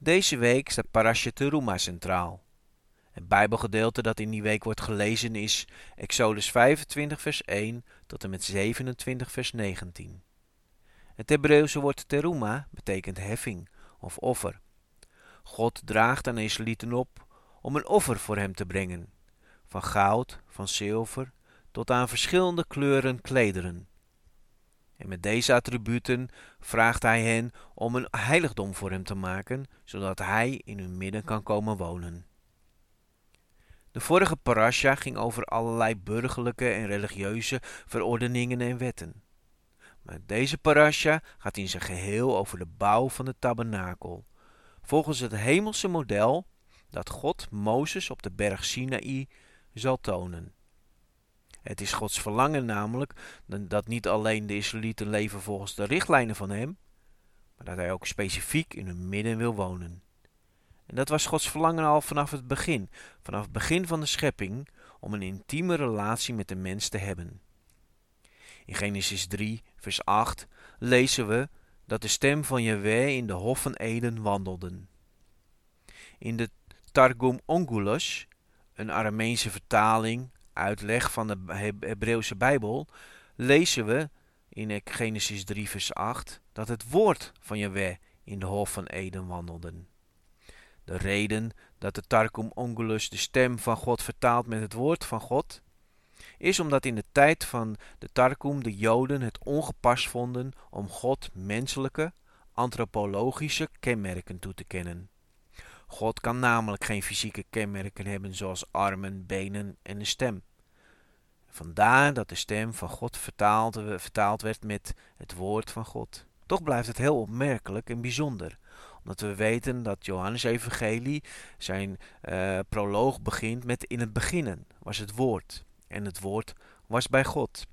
Deze week staat Parasha Teruma centraal. Het Bijbelgedeelte dat in die week wordt gelezen is Exodus 25 vers 1 tot en met 27 vers 19. Het Hebreeuwse woord teruma betekent heffing of offer. God draagt aan Israëlieten op om een offer voor hem te brengen, van goud, van zilver, tot aan verschillende kleuren klederen. En met deze attributen vraagt hij hen om een heiligdom voor hem te maken, zodat hij in hun midden kan komen wonen. De vorige parasha ging over allerlei burgerlijke en religieuze verordeningen en wetten. Maar deze parasha gaat in zijn geheel over de bouw van de tabernakel, volgens het hemelse model dat God Mozes op de berg Sinaï zal tonen. Het is Gods verlangen namelijk dat niet alleen de Israëlieten leven volgens de richtlijnen van Hem, maar dat Hij ook specifiek in hun midden wil wonen. En dat was Gods verlangen al vanaf het begin, vanaf het begin van de schepping, om een intieme relatie met de mens te hebben. In Genesis 3, vers 8 lezen we dat de stem van Jehovah in de hof van Eden wandelden. In de Targum Ongulos, een Arameense vertaling, uitleg van de Hebreeuwse Bijbel, lezen we in Genesis 3, vers 8 dat het woord van Jehovah in de hof van Eden wandelden. De reden dat de Targum Ongulos de stem van God vertaalt met het woord van God, is omdat in de tijd van de Targum de Joden het ongepast vonden om God menselijke, antropologische kenmerken toe te kennen. God kan namelijk geen fysieke kenmerken hebben zoals armen, benen en een stem. Vandaar dat de stem van God vertaald, vertaald werd met het woord van God. Toch blijft het heel opmerkelijk en bijzonder omdat we weten dat Johannes Evangelie zijn uh, proloog begint met in het beginnen was het woord. En het woord was bij God.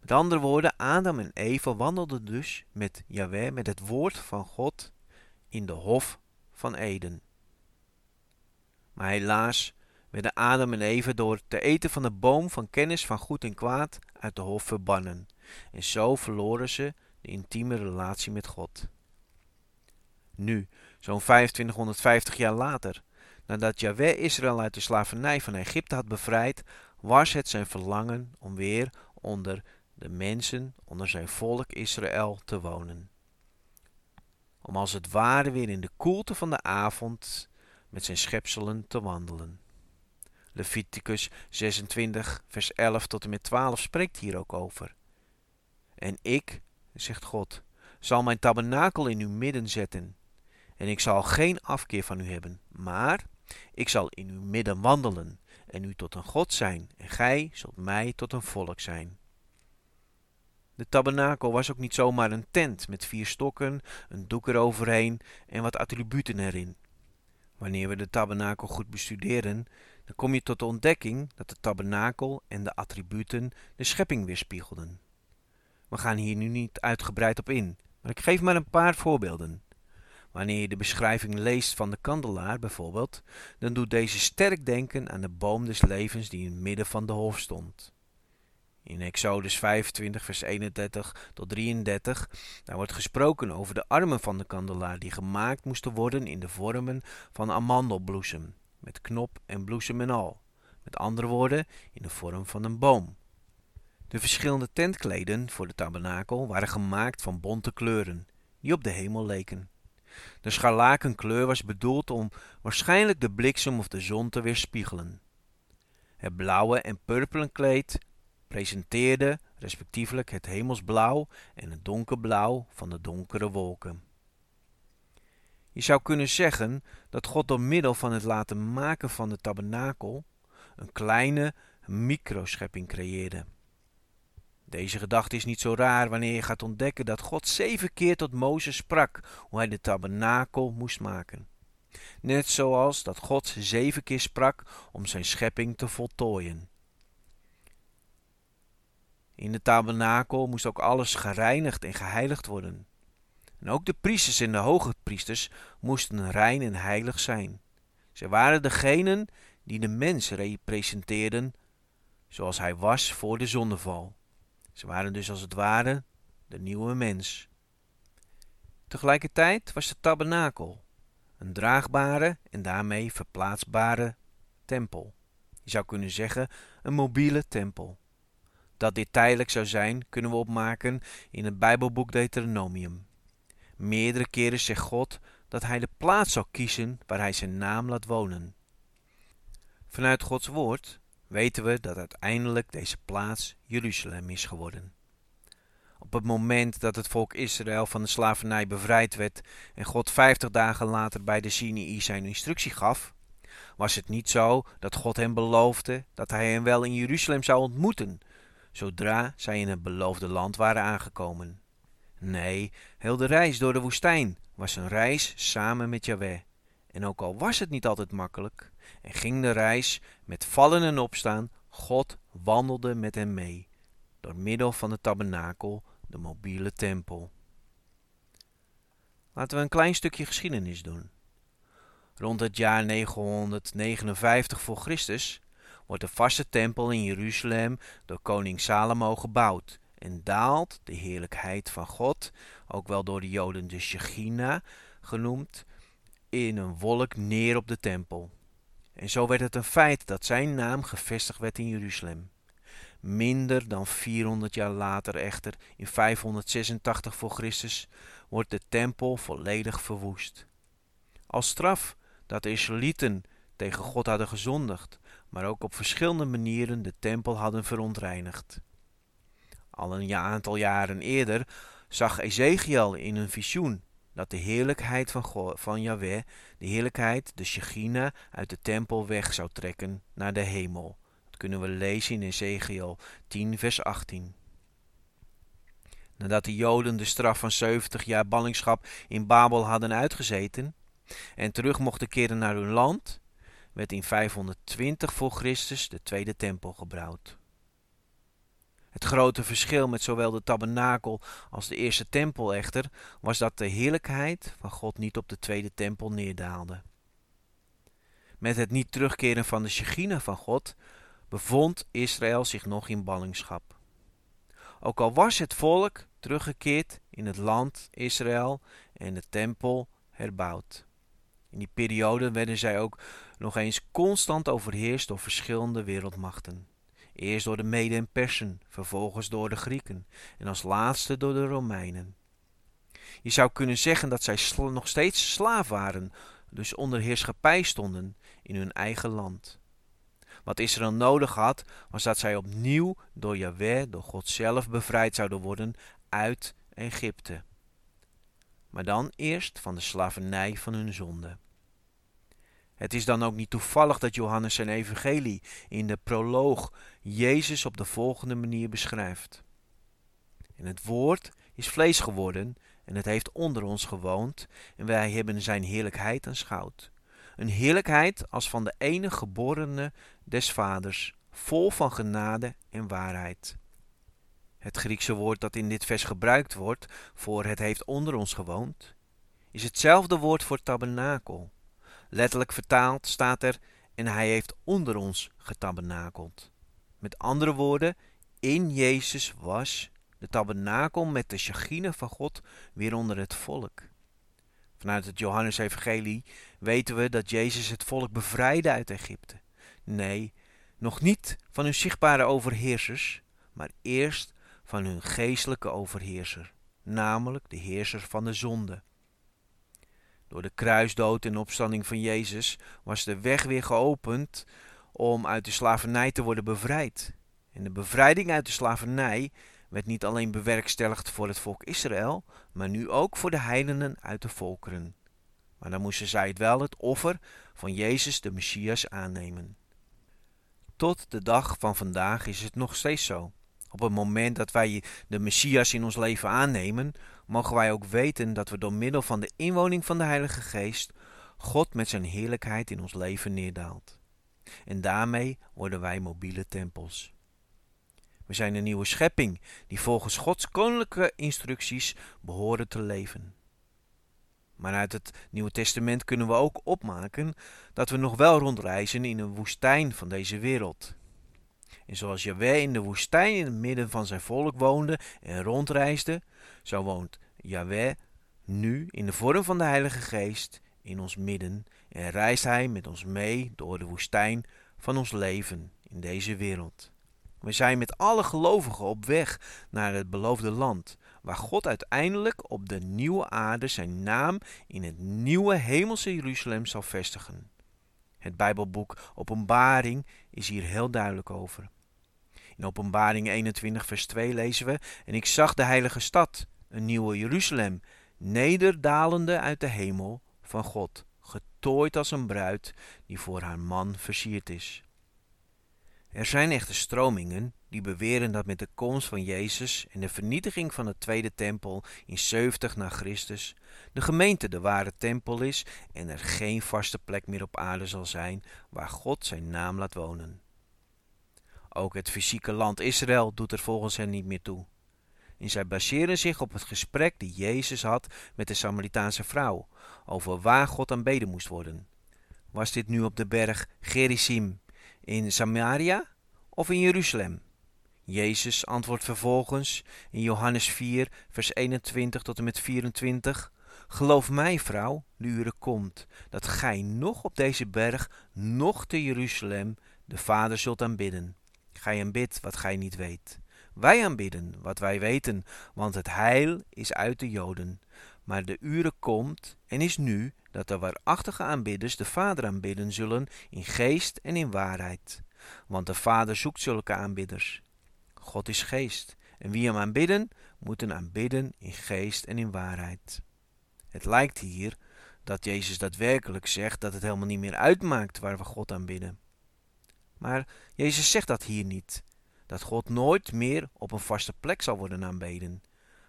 Met andere woorden, Adam en Eva wandelden dus met Yahweh, met het woord van God, in de hof van Eden. Maar helaas werden Adam en Eva door te eten van de boom van kennis van goed en kwaad uit de hof verbannen. En zo verloren ze de intieme relatie met God. Nu, zo'n 2550 jaar later, nadat Yahweh Israël uit de slavernij van Egypte had bevrijd, was het zijn verlangen om weer onder de mensen, onder zijn volk Israël te wonen. Om als het ware weer in de koelte van de avond met zijn schepselen te wandelen. Leviticus 26, vers 11 tot en met 12 spreekt hier ook over. En ik, zegt God, zal mijn tabernakel in uw midden zetten en ik zal geen afkeer van u hebben, maar ik zal in uw midden wandelen en u tot een God zijn, en gij zult mij tot een volk zijn. De tabernakel was ook niet zomaar een tent met vier stokken, een doek eroverheen en wat attributen erin. Wanneer we de tabernakel goed bestuderen, dan kom je tot de ontdekking dat de tabernakel en de attributen de schepping weerspiegelden. We gaan hier nu niet uitgebreid op in, maar ik geef maar een paar voorbeelden. Wanneer je de beschrijving leest van de kandelaar bijvoorbeeld, dan doet deze sterk denken aan de boom des levens die in het midden van de hof stond. In Exodus 25, vers 31 tot 33, daar wordt gesproken over de armen van de kandelaar die gemaakt moesten worden in de vormen van amandelbloesem, met knop en bloesem en al. Met andere woorden, in de vorm van een boom. De verschillende tentkleden voor de tabernakel waren gemaakt van bonte kleuren, die op de hemel leken. De scharlakenkleur was bedoeld om waarschijnlijk de bliksem of de zon te weerspiegelen. Het blauwe en purperen kleed presenteerde respectievelijk het hemelsblauw en het donkerblauw van de donkere wolken. Je zou kunnen zeggen dat God door middel van het laten maken van de tabernakel een kleine microschepping creëerde. Deze gedachte is niet zo raar wanneer je gaat ontdekken dat God zeven keer tot Mozes sprak hoe hij de tabernakel moest maken. Net zoals dat God zeven keer sprak om zijn schepping te voltooien. In de tabernakel moest ook alles gereinigd en geheiligd worden. En ook de priesters en de hoge priesters moesten rein en heilig zijn. Ze waren degenen die de mens representeerden zoals hij was voor de zondeval. Ze waren dus als het ware de nieuwe mens. Tegelijkertijd was de tabernakel een draagbare en daarmee verplaatsbare tempel. Je zou kunnen zeggen een mobiele tempel. Dat dit tijdelijk zou zijn, kunnen we opmaken in het Bijbelboek Deuteronomium. Meerdere keren zegt God dat hij de plaats zal kiezen waar hij zijn naam laat wonen. Vanuit Gods woord weten we dat uiteindelijk deze plaats Jeruzalem is geworden. Op het moment dat het volk Israël van de slavernij bevrijd werd en God vijftig dagen later bij de Sinai zijn instructie gaf, was het niet zo dat God hem beloofde dat hij hem wel in Jeruzalem zou ontmoeten, zodra zij in het beloofde land waren aangekomen. Nee, heel de reis door de woestijn was een reis samen met Yahweh. En ook al was het niet altijd makkelijk, en ging de reis met vallen en opstaan, God wandelde met hem mee, door middel van de tabernakel, de mobiele tempel. Laten we een klein stukje geschiedenis doen. Rond het jaar 959 voor Christus wordt de vaste tempel in Jeruzalem door koning Salomo gebouwd en daalt de heerlijkheid van God, ook wel door de Joden de Shechina genoemd, in een wolk neer op de tempel. En zo werd het een feit dat zijn naam gevestigd werd in Jeruzalem. Minder dan 400 jaar later echter, in 586 voor Christus, wordt de tempel volledig verwoest. Als straf dat de Israëlieten tegen God hadden gezondigd, maar ook op verschillende manieren de tempel hadden verontreinigd. Al een aantal jaren eerder zag Ezekiel in een visioen dat de heerlijkheid van, God, van de heerlijkheid, de Shechina, uit de tempel weg zou trekken naar de hemel. Dat kunnen we lezen in Ezekiel 10, vers 18. Nadat de Joden de straf van 70 jaar ballingschap in Babel hadden uitgezeten en terug mochten keren naar hun land, werd in 520 voor Christus de tweede tempel gebouwd. Het grote verschil met zowel de tabernakel als de eerste tempel echter was dat de heerlijkheid van God niet op de tweede tempel neerdaalde. Met het niet terugkeren van de Shechina van God bevond Israël zich nog in ballingschap. Ook al was het volk teruggekeerd in het land Israël en de tempel herbouwd. In die periode werden zij ook nog eens constant overheerst door verschillende wereldmachten. Eerst door de Mede en Persen, vervolgens door de Grieken en als laatste door de Romeinen. Je zou kunnen zeggen dat zij nog steeds slaaf waren, dus onder heerschappij stonden in hun eigen land. Wat Israël nodig had, was dat zij opnieuw door Yahweh, door God zelf, bevrijd zouden worden uit Egypte. Maar dan eerst van de slavernij van hun zonde. Het is dan ook niet toevallig dat Johannes zijn evangelie in de proloog Jezus op de volgende manier beschrijft. En het woord is vlees geworden en het heeft onder ons gewoond en wij hebben zijn heerlijkheid aanschouwd. Een heerlijkheid als van de enige geborene des vaders, vol van genade en waarheid. Het Griekse woord dat in dit vers gebruikt wordt voor het heeft onder ons gewoond, is hetzelfde woord voor tabernakel. Letterlijk vertaald staat er en hij heeft onder ons getabernakeld. Met andere woorden, in Jezus was de tabernakel met de chagine van God weer onder het volk. Vanuit het Johannes-evangelie weten we dat Jezus het volk bevrijdde uit Egypte. Nee, nog niet van hun zichtbare overheersers, maar eerst van hun geestelijke overheerser, namelijk de heerser van de zonde. Door de kruisdood en opstanding van Jezus was de weg weer geopend om uit de slavernij te worden bevrijd. En de bevrijding uit de slavernij werd niet alleen bewerkstelligd voor het volk Israël, maar nu ook voor de heidenen uit de volkeren. Maar dan moesten zij het wel het offer van Jezus de Messias aannemen. Tot de dag van vandaag is het nog steeds zo. Op het moment dat wij de Messias in ons leven aannemen, mogen wij ook weten dat we door middel van de inwoning van de Heilige Geest God met zijn heerlijkheid in ons leven neerdaalt. En daarmee worden wij mobiele tempels. We zijn een nieuwe schepping die volgens Gods koninklijke instructies behoren te leven. Maar uit het Nieuwe Testament kunnen we ook opmaken dat we nog wel rondreizen in een woestijn van deze wereld. En zoals Jahweh in de woestijn in het midden van zijn volk woonde en rondreisde, zo woont Yahweh nu in de vorm van de Heilige Geest in ons midden en reist Hij met ons mee door de woestijn van ons leven in deze wereld. We zijn met alle gelovigen op weg naar het beloofde land, waar God uiteindelijk op de nieuwe aarde zijn naam in het nieuwe hemelse Jeruzalem zal vestigen. Het Bijbelboek Openbaring is hier heel duidelijk over. In Openbaring 21, vers 2 lezen we: En ik zag de heilige stad, een nieuwe Jeruzalem, nederdalende uit de hemel van God, getooid als een bruid die voor haar man versierd is. Er zijn echte stromingen die beweren dat met de komst van Jezus en de vernietiging van de tweede tempel in 70 na Christus de gemeente de ware tempel is en er geen vaste plek meer op aarde zal zijn waar God zijn naam laat wonen. Ook het fysieke land Israël doet er volgens hen niet meer toe. En zij baseren zich op het gesprek die Jezus had met de Samaritaanse vrouw over waar God aanbeden moest worden. Was dit nu op de berg Gerizim in Samaria of in Jeruzalem? Jezus antwoordt vervolgens in Johannes 4, vers 21 tot en met 24: Geloof mij, vrouw, de uren komt dat gij nog op deze berg, nog te Jeruzalem de Vader zult aanbidden. Gij aanbidt wat gij niet weet. Wij aanbidden wat wij weten, want het heil is uit de Joden. Maar de uren komt en is nu dat de waarachtige aanbidders de Vader aanbidden zullen in geest en in waarheid. Want de Vader zoekt zulke aanbidders. God is geest, en wie hem aanbidden, moeten aanbidden in geest en in waarheid. Het lijkt hier dat Jezus daadwerkelijk zegt dat het helemaal niet meer uitmaakt waar we God aanbidden. Maar Jezus zegt dat hier niet, dat God nooit meer op een vaste plek zal worden aanbeden.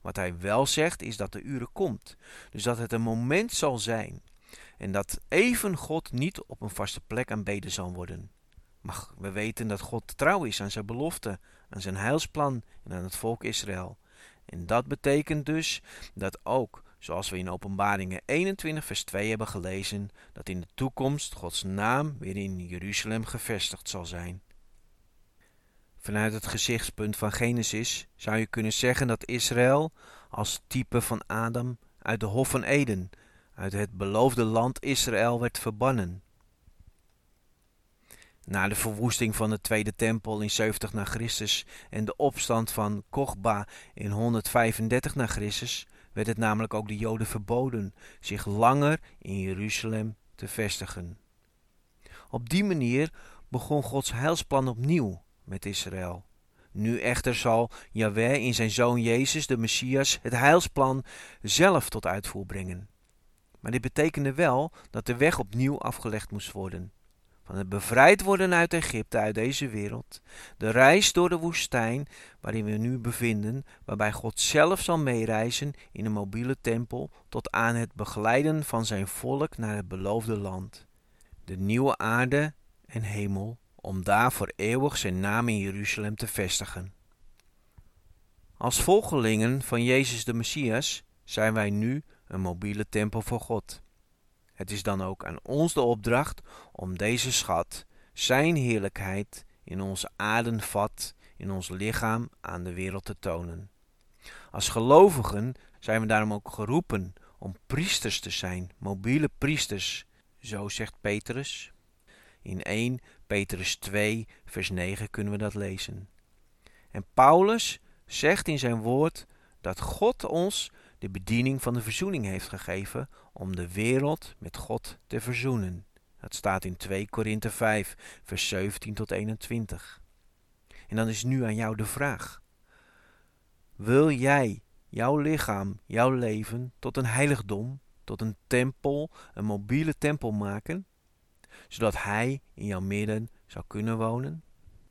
Wat hij wel zegt is dat de uren komt, dus dat het een moment zal zijn en dat even God niet op een vaste plek aanbeden zal worden. Maar we weten dat God trouw is aan zijn belofte, aan zijn heilsplan en aan het volk Israël. En dat betekent dus dat ook, zoals we in Openbaringen 21 vers 2 hebben gelezen, dat in de toekomst Gods naam weer in Jeruzalem gevestigd zal zijn. Vanuit het gezichtspunt van Genesis zou je kunnen zeggen dat Israël als type van Adam uit de Hof van Eden, uit het beloofde land Israël werd verbannen. Na de verwoesting van de Tweede Tempel in 70 na Christus en de opstand van Kochba in 135 na Christus werd het namelijk ook de Joden verboden zich langer in Jeruzalem te vestigen. Op die manier begon Gods heilsplan opnieuw met Israël. Nu echter zal Yahweh in zijn zoon Jezus, de Messias, het heilsplan zelf tot uitvoer brengen. Maar dit betekende wel dat de weg opnieuw afgelegd moest worden van het bevrijd worden uit Egypte, uit deze wereld, de reis door de woestijn waarin we nu bevinden, waarbij God zelf zal meereizen in een mobiele tempel tot aan het begeleiden van zijn volk naar het beloofde land, de nieuwe aarde en hemel, om daar voor eeuwig zijn naam in Jeruzalem te vestigen. Als volgelingen van Jezus de Messias zijn wij nu een mobiele tempel voor God. Het is dan ook aan ons de opdracht om deze schat, zijn heerlijkheid, in onze adenvat, in ons lichaam aan de wereld te tonen. Als gelovigen zijn we daarom ook geroepen om priesters te zijn, mobiele priesters, zo zegt Petrus. In 1 Petrus 2, vers 9 kunnen we dat lezen. En Paulus zegt in zijn woord dat God ons de bediening van de verzoening heeft gegeven om de wereld met God te verzoenen. Dat staat in 2 Korinthe 5, vers 17 tot 21. En dan is nu aan jou de vraag: Wil jij jouw lichaam, jouw leven tot een heiligdom, tot een tempel, een mobiele tempel maken, zodat Hij in jouw midden zou kunnen wonen?